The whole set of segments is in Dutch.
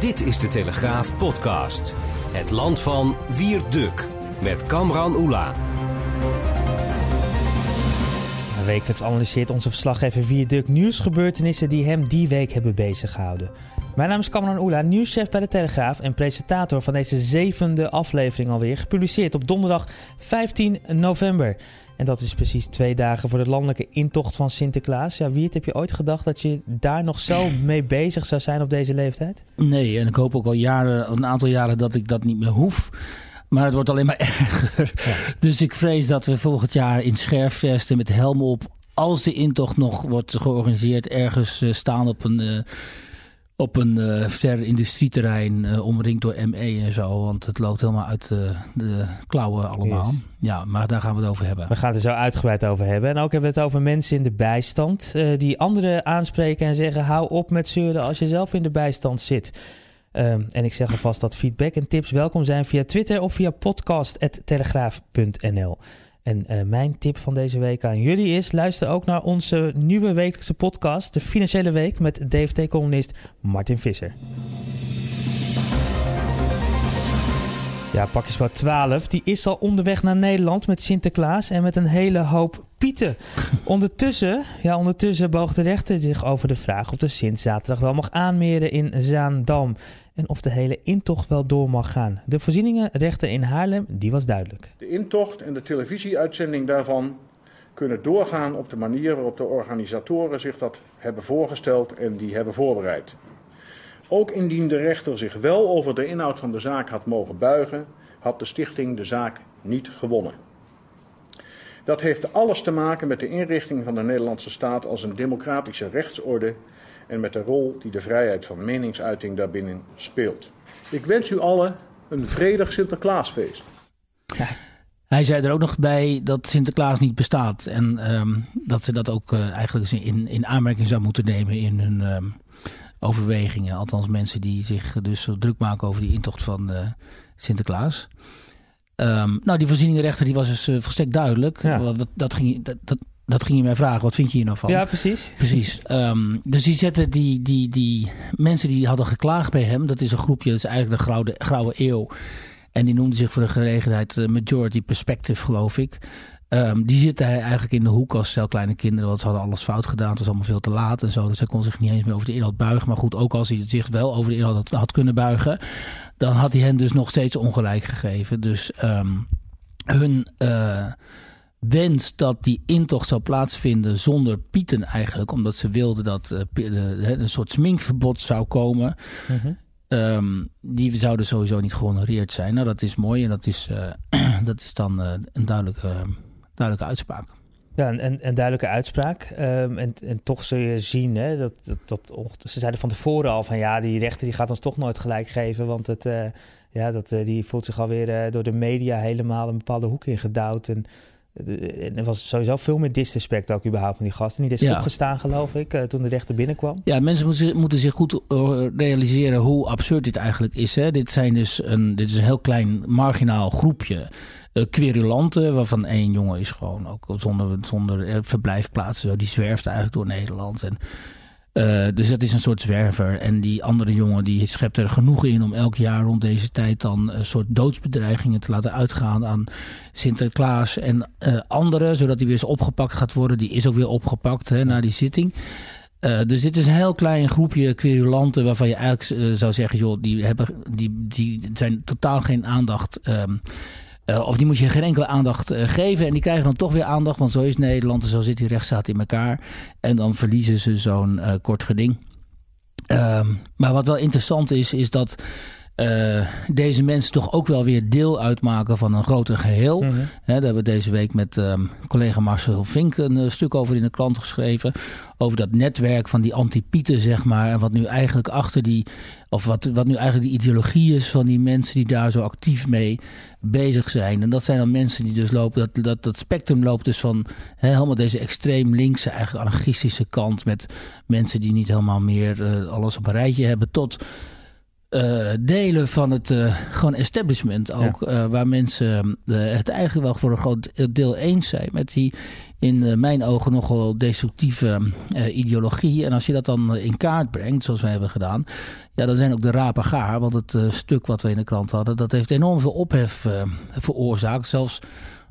Dit is de Telegraaf podcast. Het land van Wierduk met Kamran Oela. Wekelijks analyseert onze verslaggever Wierduk nieuwsgebeurtenissen die hem die week hebben bezighouden. Mijn naam is Kamran Oela, nieuwschef bij de Telegraaf en presentator van deze zevende aflevering alweer, gepubliceerd op donderdag 15 november. En dat is precies twee dagen voor de landelijke intocht van Sinterklaas. Ja, Wiert, heb je ooit gedacht dat je daar nog zo mee bezig zou zijn op deze leeftijd? Nee, en ik hoop ook al jaren, een aantal jaren dat ik dat niet meer hoef. Maar het wordt alleen maar erger. Dus ik vrees dat we volgend jaar in Scherfvesten met helm op... als de intocht nog wordt georganiseerd... ergens eh, staan op een... Uh, op een uh, ver industrieterrein uh, omringd door ME en zo. Want het loopt helemaal uit uh, de klauwen allemaal. Yes. Ja, maar daar gaan we het over hebben. We gaan het er zo uitgebreid over hebben. En ook hebben we het over mensen in de bijstand. die anderen aanspreken en zeggen... hou op met zeuren als je zelf in de bijstand zit. Um, en ik zeg alvast dat feedback en tips welkom zijn via Twitter of via podcast.telegraaf.nl. En uh, mijn tip van deze week aan jullie is: luister ook naar onze nieuwe wekelijkse podcast, De Financiële Week, met DFT-columnist Martin Visser. Ja, pakjesmaat 12, die is al onderweg naar Nederland met Sinterklaas en met een hele hoop pieten. Ondertussen, ja, ondertussen boog de rechter zich over de vraag of de Sint zaterdag wel mag aanmeren in Zaandam. En of de hele intocht wel door mag gaan. De voorzieningenrechter in Haarlem, die was duidelijk. De intocht en de televisieuitzending daarvan kunnen doorgaan op de manier waarop de organisatoren zich dat hebben voorgesteld en die hebben voorbereid. Ook indien de rechter zich wel over de inhoud van de zaak had mogen buigen, had de stichting de zaak niet gewonnen. Dat heeft alles te maken met de inrichting van de Nederlandse staat als een democratische rechtsorde en met de rol die de vrijheid van meningsuiting daarbinnen speelt. Ik wens u allen een vredig Sinterklaasfeest. Hij zei er ook nog bij dat Sinterklaas niet bestaat. En um, dat ze dat ook uh, eigenlijk in, in aanmerking zou moeten nemen in hun um, overwegingen. Althans mensen die zich dus druk maken over die intocht van uh, Sinterklaas. Um, nou, die voorzieningenrechter die was dus uh, volstrekt duidelijk. Ja. Dat, dat, ging, dat, dat, dat ging je mij vragen. Wat vind je hier nou van? Ja, precies. Precies. Um, dus die zetten die, die, die mensen die hadden geklaagd bij hem. Dat is een groepje, dat is eigenlijk de grauwe, grauwe eeuw. En die noemde zich voor de gelegenheid uh, Majority Perspective, geloof ik. Um, die zitten eigenlijk in de hoek als stel kleine kinderen. Want ze hadden alles fout gedaan. Het was allemaal veel te laat en zo. Dus hij kon zich niet eens meer over de inhoud buigen. Maar goed, ook als hij zich wel over de inhoud had, had kunnen buigen. Dan had hij hen dus nog steeds ongelijk gegeven. Dus um, hun... Uh, wens dat die intocht zou plaatsvinden zonder Pieten eigenlijk. Omdat ze wilden dat uh, uh, een soort sminkverbod zou komen. Uh -huh. um, die zouden sowieso niet gehonoreerd zijn. Nou, dat is mooi en dat is, uh, dat is dan een duidelijke, duidelijke uitspraak. Ja, een, een duidelijke uitspraak. Um, en, en toch zul je zien, hè, dat, dat, dat, ze zeiden van tevoren al van ja, die rechter die gaat ons toch nooit gelijk geven. Want het, ja, dat, die voelt zich alweer door de media helemaal een bepaalde hoek ingedouwd. En er was sowieso veel meer disrespect ook überhaupt van die gasten. Niet eens ja. opgestaan, geloof ik, uh, toen de rechter binnenkwam. Ja, mensen moeten, moeten zich goed uh, realiseren hoe absurd dit eigenlijk is. Hè? Dit, zijn dus een, dit is een heel klein marginaal groepje uh, querulanten... waarvan één jongen is gewoon ook zonder, zonder verblijfplaatsen. Die zwerft eigenlijk door Nederland en... Uh, dus dat is een soort zwerver. En die andere jongen die schept er genoegen in om elk jaar rond deze tijd dan een soort doodsbedreigingen te laten uitgaan aan Sinterklaas en uh, anderen. Zodat hij weer eens opgepakt gaat worden. Die is ook weer opgepakt hè, na die zitting. Uh, dus dit is een heel klein groepje querulanten waarvan je eigenlijk zou zeggen, joh, die, hebben, die, die zijn totaal geen aandacht. Um, uh, of die moet je geen enkele aandacht uh, geven. En die krijgen dan toch weer aandacht. Want zo is Nederland en zo zit die rechtsstaat in elkaar. En dan verliezen ze zo'n uh, kort geding. Um, maar wat wel interessant is, is dat uh, deze mensen toch ook wel weer deel uitmaken van een groter geheel. Mm daar hebben we deze week met um, collega Marcel Vink een uh, stuk over in de krant geschreven. Over dat netwerk van die antipieten, zeg maar. En wat nu eigenlijk achter die. Of wat, wat nu eigenlijk de ideologie is van die mensen die daar zo actief mee bezig zijn. En dat zijn dan mensen die dus lopen. Dat, dat, dat spectrum loopt dus van he, helemaal deze extreem linkse, eigenlijk anarchistische kant. Met mensen die niet helemaal meer uh, alles op een rijtje hebben. Tot uh, delen van het uh, gewoon establishment ook. Ja. Uh, waar mensen het eigenlijk wel voor een groot deel eens zijn met die in mijn ogen nogal destructieve ideologie. En als je dat dan in kaart brengt, zoals wij hebben gedaan, ja, dan zijn ook de rapen gaar. Want het stuk wat we in de krant hadden, dat heeft enorm veel ophef veroorzaakt. Zelfs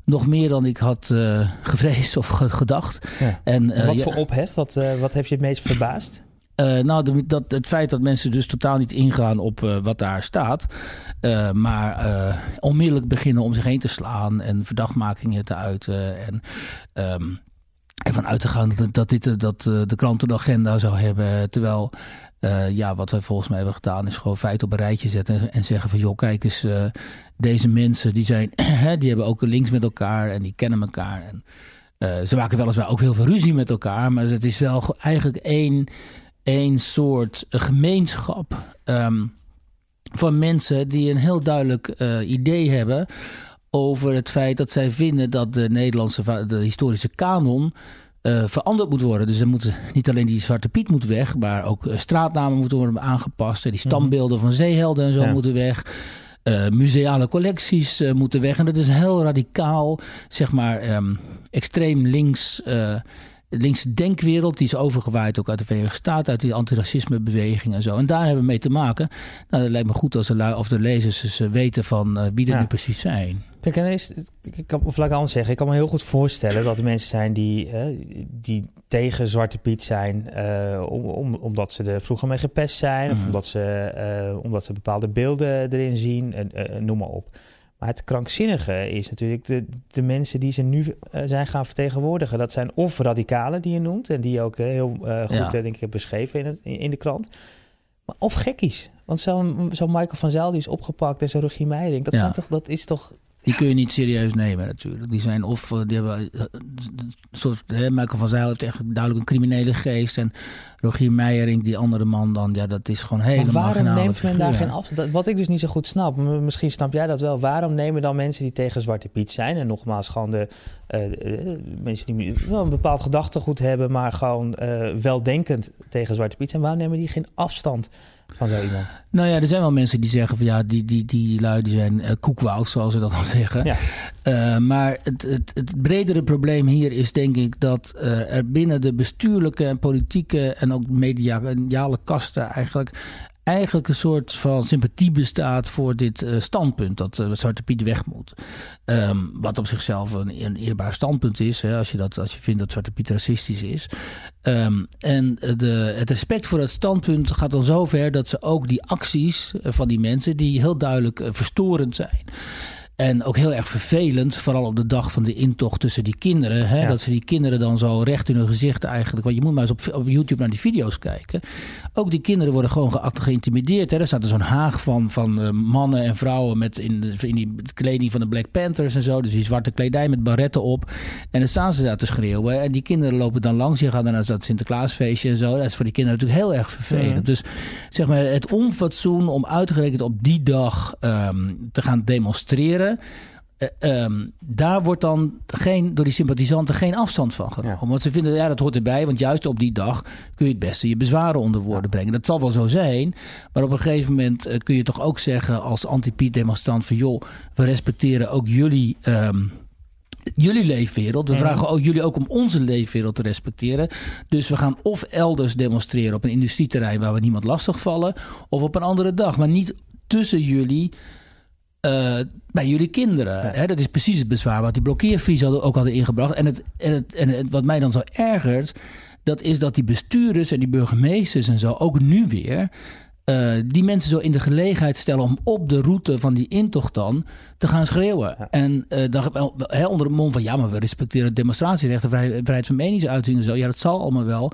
nog meer dan ik had gevreesd of gedacht. Ja. En, wat voor ophef? Wat, wat heeft je het meest verbaasd? Uh, nou, de, dat, het feit dat mensen dus totaal niet ingaan op uh, wat daar staat. Uh, maar onmiddellijk beginnen om zich heen te slaan en verdachtmakingen te uiten. En, um, uit te gaan dat, dat dit dat, de krant een agenda zou hebben. Terwijl, ja, wat wij volgens mij hebben gedaan is gewoon feiten op een rijtje zetten. En zeggen van, joh, kijk eens, deze mensen die zijn, die hebben ook links met elkaar en die kennen elkaar. En ze maken weliswaar ook heel veel ruzie met elkaar. Maar het is wel eigenlijk één een soort gemeenschap um, van mensen die een heel duidelijk uh, idee hebben over het feit dat zij vinden dat de Nederlandse de historische kanon uh, veranderd moet worden. Dus er moeten niet alleen die Zwarte Piet moet weg, maar ook uh, straatnamen moeten worden aangepast. Die mhm. standbeelden van zeehelden en zo ja. moeten weg. Uh, museale collecties uh, moeten weg. En dat is heel radicaal, zeg maar, um, extreem links de linkse denkwereld, die is overgewaaid ook uit de Verenigde Staten, uit die antiracismebeweging en zo. En daar hebben we mee te maken. Nou, het lijkt me goed als de, of de lezers dus weten van uh, wie dat ja. nu precies zijn. Kijk, en is, ik kan, of laat ik anders zeggen, ik kan me heel goed voorstellen dat er mensen zijn die, uh, die tegen Zwarte Piet zijn, uh, om, om, omdat ze er vroeger mee gepest zijn, mm. of omdat ze, omdat ze bepaalde beelden erin zien, noem maar op. Maar het krankzinnige is natuurlijk de, de mensen die ze nu uh, zijn gaan vertegenwoordigen. Dat zijn of radicalen die je noemt, en die je ook uh, heel uh, goed, ja. denk ik, hebt beschreven in, het, in, de krant. Maar of gekkies. Want zo'n zo Michael van Zijl die is opgepakt en zo'n Rogier Meijering, dat, ja. toch, dat is toch die kun je niet serieus nemen natuurlijk. Die zijn of die hebben soort hè, Michael van Zijl heeft echt duidelijk een criminele geest en Rogier Meijering, die andere man dan, ja, dat is gewoon helemaal. Maar waarom neemt men daar geen afstand? Wat ik dus niet zo goed snap, misschien snap jij dat wel. Waarom nemen dan mensen die tegen Zwarte Piet zijn en nogmaals gewoon de uh, mensen die wel een bepaald gedachtegoed hebben, maar gewoon uh, weldenkend tegen Zwarte Piet zijn, waarom nemen die geen afstand? Van zo iemand? Nou ja, er zijn wel mensen die zeggen van ja, die, die, die lui die zijn uh, koekwous, zoals ze dat dan zeggen. Ja. Uh, maar het, het, het bredere probleem hier is denk ik dat uh, er binnen de bestuurlijke en politieke en ook mediale kasten eigenlijk eigenlijk een soort van sympathie bestaat voor dit uh, standpunt dat uh, Zwarte Piet weg moet. Um, wat op zichzelf een, een eerbaar standpunt is, hè, als, je dat, als je vindt dat Zwarte Piet racistisch is. Um, en de, het respect voor het standpunt gaat dan zover dat ze ook die acties van die mensen, die heel duidelijk verstorend zijn. En ook heel erg vervelend, vooral op de dag van de intocht tussen die kinderen. Hè, ja. Dat ze die kinderen dan zo recht in hun gezicht eigenlijk. Want je moet maar eens op, op YouTube naar die video's kijken. Ook die kinderen worden gewoon ge geïntimideerd. Hè. Er staat er zo'n haag van, van uh, mannen en vrouwen met in, in die kleding van de Black Panthers en zo. Dus die zwarte kledij met barretten op. En dan staan ze daar te schreeuwen. En die kinderen lopen dan langs. Je gaat dan naar dat Sinterklaasfeestje en zo. Dat is voor die kinderen natuurlijk heel erg vervelend. Dus zeg maar het onfatsoen om uitgerekend op die dag um, te gaan demonstreren. Uh, um, daar wordt dan geen, door die sympathisanten geen afstand van genomen. Ja. Want ze vinden, ja, dat hoort erbij. Want juist op die dag kun je het beste je bezwaren onder woorden ja. brengen. Dat zal wel zo zijn. Maar op een gegeven moment uh, kun je toch ook zeggen als anti-Piet-demonstrant... van joh, we respecteren ook jullie... Um, jullie leefwereld. We vragen ook jullie ook om onze leefwereld te respecteren. Dus we gaan of elders demonstreren op een industrieterrein waar we niemand lastig vallen, of op een andere dag. Maar niet tussen jullie uh, bij jullie kinderen. Ja. Hè? Dat is precies het bezwaar wat die blokkeervries ook hadden ingebracht. En, het, en, het, en het, wat mij dan zo ergert, dat is dat die bestuurders en die burgemeesters en zo ook nu weer. Uh, die mensen zo in de gelegenheid stellen om op de route van die intocht dan te gaan schreeuwen. Ja. En uh, dan, he, onder de mond van ja, maar we respecteren demonstratierechten, vrijheid van meningsuiting en zo. Ja, dat zal allemaal wel.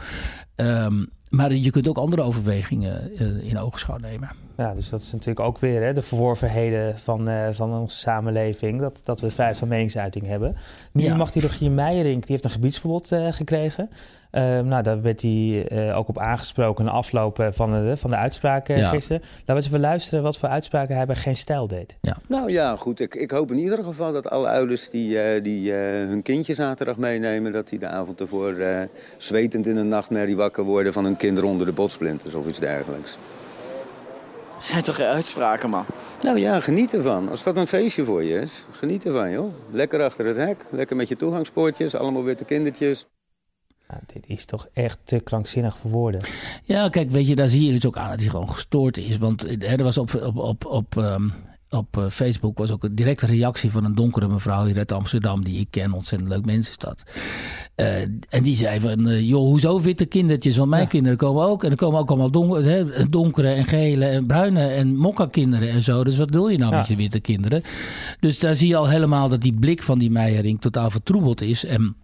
Um, maar je kunt ook andere overwegingen in oogschouw nemen. Ja, dus dat is natuurlijk ook weer hè, de verworvenheden van, uh, van onze samenleving. Dat, dat we vrijheid van meningsuiting hebben. Nu ja. mag die Rogier Meijering, die heeft een gebiedsverbod uh, gekregen. Uh, nou, daar werd hij ook op aangesproken na afloop van de, van de uitspraak ja. gisteren. Laten we eens even luisteren wat voor uitspraken hij bij Geen Stijl deed. Ja. Nou ja, goed. Ik, ik hoop in ieder geval dat alle ouders die, die hun kindje zaterdag meenemen... dat die de avond ervoor zwetend in een nachtmerrie wakker worden... van hun kinderen onder de botsplinters of iets dergelijks zijn toch geen uitspraken, man? Nou ja, geniet ervan. Als dat een feestje voor je is, geniet ervan, joh. Lekker achter het hek, lekker met je toegangspoortjes, allemaal witte kindertjes. Ja, dit is toch echt te krankzinnig voor woorden. Ja, kijk, weet je, daar zie je dus ook aan dat hij gewoon gestoord is. Want er was op, op, op, op um, op eh, Facebook was ook een directe reactie van een donkere mevrouw hier uit Amsterdam, die ik ken, ontzettend leuk mensen is dat. Uh, en die zei van, uh, joh, hoezo witte kindertjes? Want mijn kinderen komen ook. En er komen ook allemaal donker, hè, donkere en gele en bruine en mokka kinderen en zo. Dus wat wil je nou met je witte kinderen? Dus daar zie je al helemaal dat die blik van die Meijering totaal vertroebeld is. En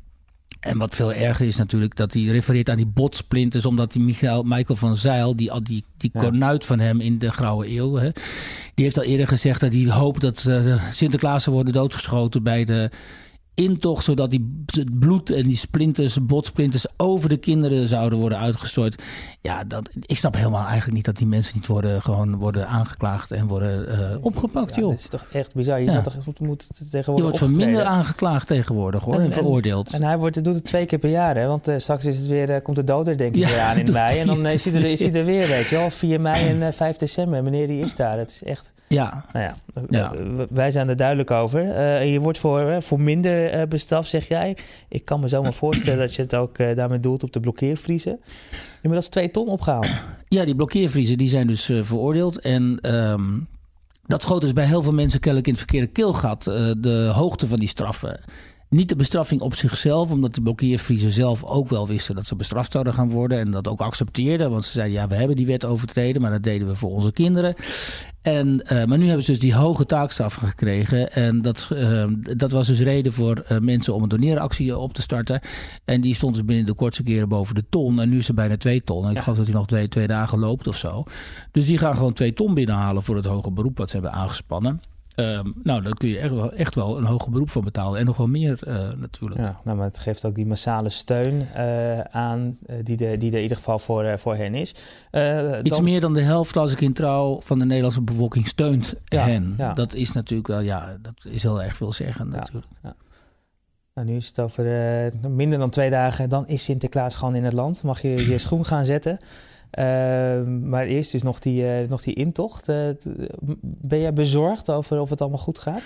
en wat veel erger is natuurlijk dat hij refereert aan die botsplinters, omdat die Michael, Michael van Zeil, die, die, die kornuit van hem in de Grauwe Eeuw, hè, die heeft al eerder gezegd dat hij hoopt dat uh, Sinterklaas worden doodgeschoten bij de intocht, zodat die, het bloed en die splinters, botsplinters over de kinderen zouden worden uitgestort. Ja, dat, ik snap helemaal eigenlijk niet dat die mensen niet worden, gewoon worden aangeklaagd en worden uh, opgepakt, ja, joh. Dat is toch echt bizar. Je Ja. toch moet, tegenwoordig Je wordt optreden. minder aangeklaagd tegenwoordig, hoor, en, veroordeeld. En hij wordt, doet het twee keer per jaar, hè? Want eh, straks is het weer, eh, komt de doder denk ik Ja, weer aan in mei. En dan is hij, er, is hij er weer, weet je wel. 4 mei en eh, 5 december. Meneer die is daar. Het is echt... Ja, Nou ja, wij zijn er duidelijk over. Eh, je wordt voor, voor minder eh, bestraft, zeg jij. Ik kan me zomaar voorstellen dat je het ook eh, daarmee doelt op de blokkeervriezen. Inmiddels twee ton opgehaald. Ja, die blokkeervriezen die zijn dus veroordeeld. En ehm, dat schoot dus bij heel veel mensen kennelijk in het verkeerde keelgat. de hoogte van die straffen. Niet de bestraffing op zichzelf, omdat de blokkeervriezen zelf ook wel wisten dat ze bestraft zouden gaan worden. En dat ook accepteerden, want ze zeiden ja, we hebben die wet overtreden, maar dat deden we voor onze kinderen. En, eh, maar nu hebben ze dus die hoge taakstraf gekregen. En dat, eh, dat was dus reden voor eh, mensen om een doneeractie op te starten. En die stond dus binnen de kortste keren boven de ton. En nu is ze bijna twee ton. En ik geloof dat hij nog twee, twee dagen loopt of zo. Dus die gaan gewoon twee ton binnenhalen voor het hoge beroep wat ze hebben aangespannen. Ehm, nou, daar kun je echt wel, echt wel een hoger beroep voor betalen. En nog wel meer eh, natuurlijk. Ja, nou, maar het geeft ook die massale steun eh, aan eh, die, de, die er in ieder geval voor, voor hen is. Iets dan- meer dan de helft, als ik in trouw, van de Nederlandse bevolking steunt Ja, hen. ja. Dat is natuurlijk wel, ja, dat is heel erg veel zeggen natuurlijk. Nou, nu is het over minder dan twee dagen. Dan is Sinterklaas gewoon in het land. Mag je je schoen gaan zetten. Eh, maar eerst is nog die, eh, nog die intocht. Eh, ben jij bezorgd over of het allemaal goed gaat?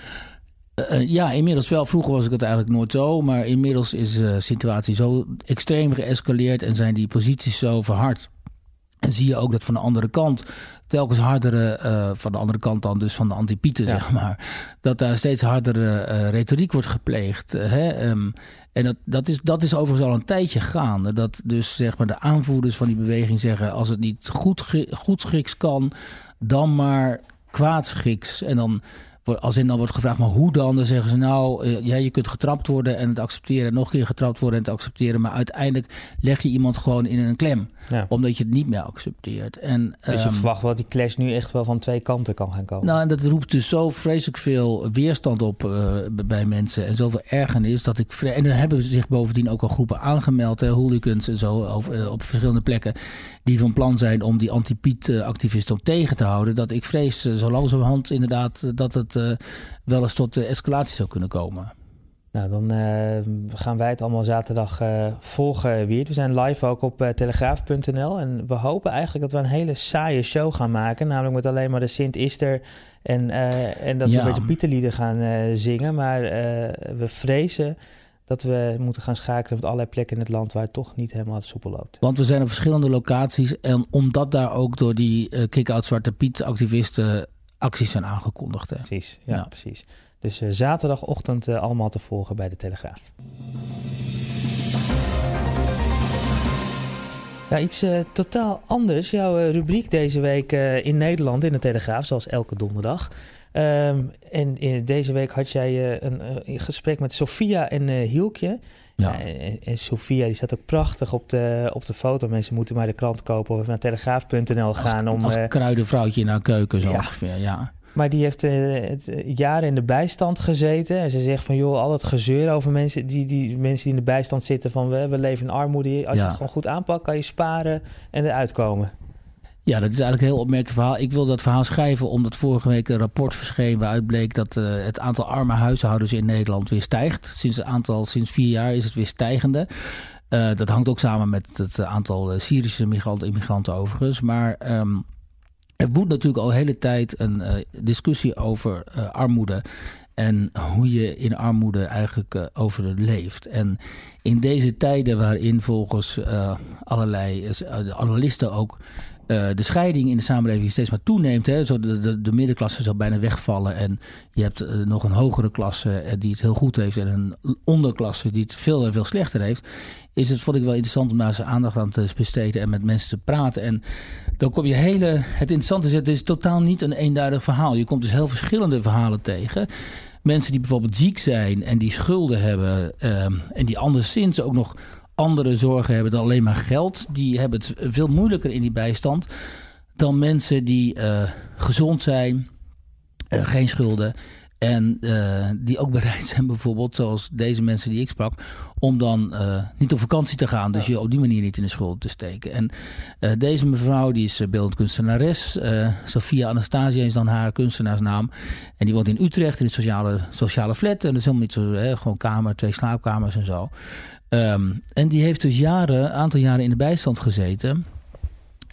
Eh, ja, inmiddels wel. Vroeger was ik het eigenlijk nooit zo. Maar inmiddels is de situatie zo extreem geëscaleerd en zijn die posities zo verhard. En zie je ook dat van de andere kant, telkens hardere, eh, van de andere kant dan dus van de antipieten, Ja. zeg maar, dat daar steeds hardere eh, retoriek wordt gepleegd. eh, hè? Ehm, en dat, dat, is, dat is overigens al een tijdje gaande. Dat dus zeg maar de aanvoerders van die beweging zeggen, als het niet goed, ge- goedschiks kan, dan maar kwaadschiks. En dan als in dan wordt gevraagd, maar hoe dan? Dan zeggen ze nou, eh, ja, je kunt getrapt worden en het accepteren, nog een keer getrapt worden en het accepteren, maar uiteindelijk leg je iemand gewoon in een klem, Ja. omdat je het niet meer accepteert. En, Dus je ehm, verwacht wel dat die clash nu echt wel van twee kanten kan gaan komen. nou, en dat roept dus zo vreselijk veel weerstand op eh, bij mensen. En zoveel ergernis dat ik. En er hebben zich bovendien ook al groepen aangemeld, hè, hooligans en zo, over, eh, op verschillende plekken. die van plan zijn om die anti-Piet-activisten tegen te houden. Dat ik vrees, eh, zo langzamerhand inderdaad, dat het eh, wel eens tot escalatie zou kunnen komen. Nou, dan eh, gaan wij het allemaal zaterdag eh, volgen weer. We zijn live ook op telegraaf.nl. En we hopen eigenlijk dat we een hele saaie show gaan maken. Namelijk met alleen maar de Sint-Ister. En, en dat we een beetje Pieterlieden gaan zingen. Maar we vrezen dat we moeten gaan schakelen met allerlei plekken in het land... waar het toch niet helemaal soepel loopt. Want we zijn op verschillende locaties. En omdat daar ook door die kick-out Zwarte Piet-activisten acties zijn aangekondigd. Hè. Precies, ja, Ja. precies. Dus eh, zaterdagochtend eh, allemaal te volgen bij de Telegraaf. Ja, iets eh, totaal anders. Jouw rubriek deze week in Nederland in de Telegraaf, zoals elke donderdag. Ehm, en in deze week had jij een, een, gesprek met Sofia en Hielkje. Ja. En, en, Sofia die staat ook prachtig op de, op de foto. Mensen moeten maar de krant kopen of naar telegraaf.nl gaan. Als, om, als kruidenvrouwtje in haar keuken zo ja. ongeveer, ja. Maar die heeft uh, het, jaren in de bijstand gezeten. En ze zegt van, joh, al dat gezeur over mensen die, die, mensen die in de bijstand zitten... van we, we leven in armoede. Als je het gewoon goed aanpakt, kan je sparen en eruit komen. Ja, dat is eigenlijk een heel opmerkelijk verhaal. Ik wil dat verhaal schrijven omdat vorige week een rapport verscheen... waaruit bleek dat uh, het aantal arme huishoudens in Nederland weer stijgt. Sinds, een aantal, sinds vier jaar is het weer stijgende. Uh, dat hangt ook samen met het aantal Syrische migranten, immigranten overigens. Maar... Um, er woedt natuurlijk al de hele tijd een discussie over armoede. En hoe je in armoede eigenlijk uh, over leeft. En in deze tijden waarin volgens allerlei analisten ook uh, de scheiding in de samenleving steeds maar toeneemt. Hè, zo de, de, de middenklasse zal bijna wegvallen. En je hebt nog een hogere klasse die het heel goed heeft. En een onderklasse die het veel en veel slechter heeft. Is het, vond ik wel interessant om daar zijn aandacht aan te besteden. En met mensen te praten. En dan kom je hele... Het interessante is, het is totaal niet een eenduidig verhaal. Je komt dus heel verschillende verhalen tegen. Mensen die bijvoorbeeld ziek zijn en die schulden hebben. Ehm, en die anderszins ook nog andere zorgen hebben dan alleen maar geld. Die hebben het veel moeilijker in die bijstand dan mensen die uh, gezond zijn, uh, geen schulden. En uh, die ook bereid zijn, bijvoorbeeld, zoals deze mensen die ik sprak, om dan niet op vakantie te gaan. Dus je op die manier niet in de schuld te steken. En deze mevrouw, die is beeldend kunstenares. Sophia Anastasia is dan haar kunstenaarsnaam. En die woont in Utrecht in een sociale, sociale flat. En dat is helemaal niet zo, hè, gewoon kamer, twee slaapkamers en zo. Um, en die heeft dus jaren, aantal jaren in de bijstand gezeten.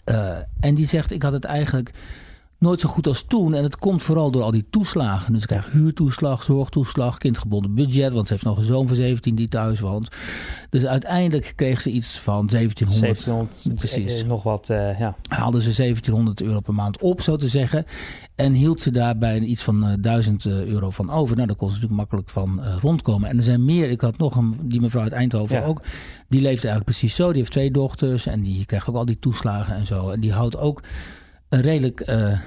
Uh, en die zegt, ik had het eigenlijk nooit zo goed als toen. En het komt vooral door al die toeslagen. Dus ik krijg huurtoeslag, zorgtoeslag, kindgebonden budget. Want ze heeft nog een zoon van 17 die thuis woont. Dus uiteindelijk kreeg ze iets van 1700. 1700 precies. Eh, nog wat, uh, ja. Haalde ze 1700 euro per maand op, zo te zeggen. En hield ze daarbij iets van uh, 1000 euro van over. Nou, daar kon ze natuurlijk makkelijk van rondkomen. En er zijn meer. Ik had nog een, die mevrouw uit Eindhoven ja. ook. Die leeft eigenlijk precies zo. Die heeft twee dochters. En die krijgt ook al die toeslagen en zo. En die houdt ook een redelijk uh,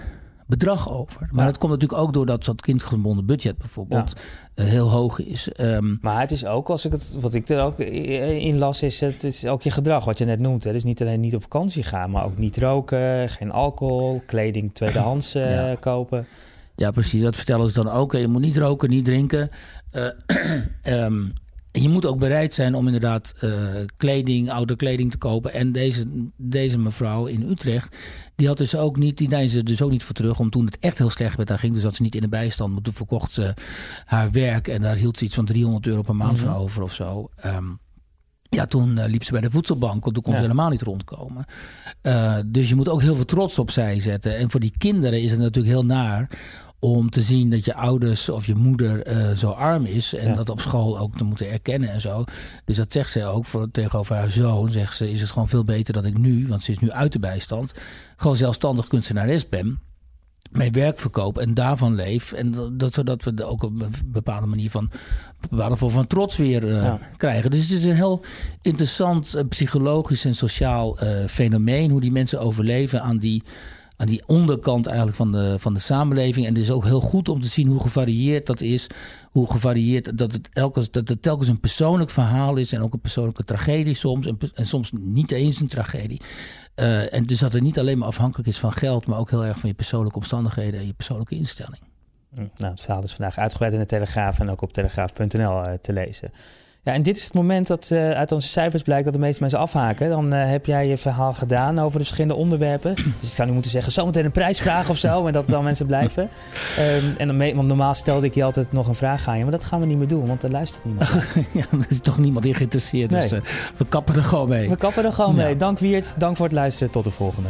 bedrag over. Maar ja. dat komt natuurlijk ook doordat dat kindgebonden budget bijvoorbeeld ja. uh, heel hoog is. Um, maar het is ook, als ik het, wat ik er ook in las, is het is ook je gedrag, wat je net noemt. Hè. Dus niet alleen niet op vakantie gaan, maar ook niet roken, geen alcohol, kleding tweedehands ja. kopen. Ja, precies. Dat vertellen ze dan ook. Je moet niet roken, niet drinken. um, En je moet ook bereid zijn om inderdaad uh, kleding, oude kleding te kopen. En deze, deze mevrouw in Utrecht, die had dus ook niet, die deed dus ook niet voor terug. Om toen het echt heel slecht met haar ging, dus dat ze niet in de bijstand. Maar toen verkocht ze haar werk en daar hield ze iets van 300 euro per maand mm -hmm. van over of zo. Um, ja, toen uh, liep ze bij de voedselbank, want toen kon ze helemaal niet rondkomen. Uh, dus je moet ook heel veel trots opzij zetten. En voor die kinderen is het natuurlijk heel naar om te zien dat je ouders of je moeder uh, zo arm is. En ja. dat op school ook te moeten erkennen en zo. Dus dat zegt ze ook voor, tegenover haar zoon. Zegt ze, is het gewoon veel beter dat ik nu, want ze is nu uit de bijstand... gewoon zelfstandig kunstenares ben mijn werk verkoop en daarvan leef. En dat, dat zodat we ook op een bepaalde manier van bepaalde vorm van trots weer uh, ja. krijgen. Dus het is een heel interessant uh, psychologisch en sociaal uh, fenomeen hoe die mensen overleven aan die aan die onderkant eigenlijk van de, van de samenleving. En het is ook heel goed om te zien hoe gevarieerd dat is. Hoe gevarieerd dat het, elke, dat het telkens een persoonlijk verhaal is. En ook een persoonlijke tragedie soms. En, soms niet eens een tragedie. Uh, en dus dat het niet alleen maar afhankelijk is van geld. Maar ook heel erg van je persoonlijke omstandigheden en je persoonlijke instelling. Nou, het verhaal is vandaag uitgebreid in de Telegraaf en ook op telegraaf.nl uh, te lezen. Ja, en dit is het moment dat uh, uit onze cijfers blijkt dat de meeste mensen afhaken. Dan uh, heb jij je verhaal gedaan over de verschillende onderwerpen. Dus ik zou nu moeten zeggen, zometeen een prijs vragen of zo. En dat dan mensen blijven. Um, en dan mee, want normaal stelde ik je altijd nog een vraag aan je. Maar dat gaan we niet meer doen, want er luistert niemand. ja, er is toch niemand in geïnteresseerd. Nee. Dus uh, we kappen er gewoon mee. We kappen er gewoon ja. mee. Dank Wiert, dank voor het luisteren. Tot de volgende.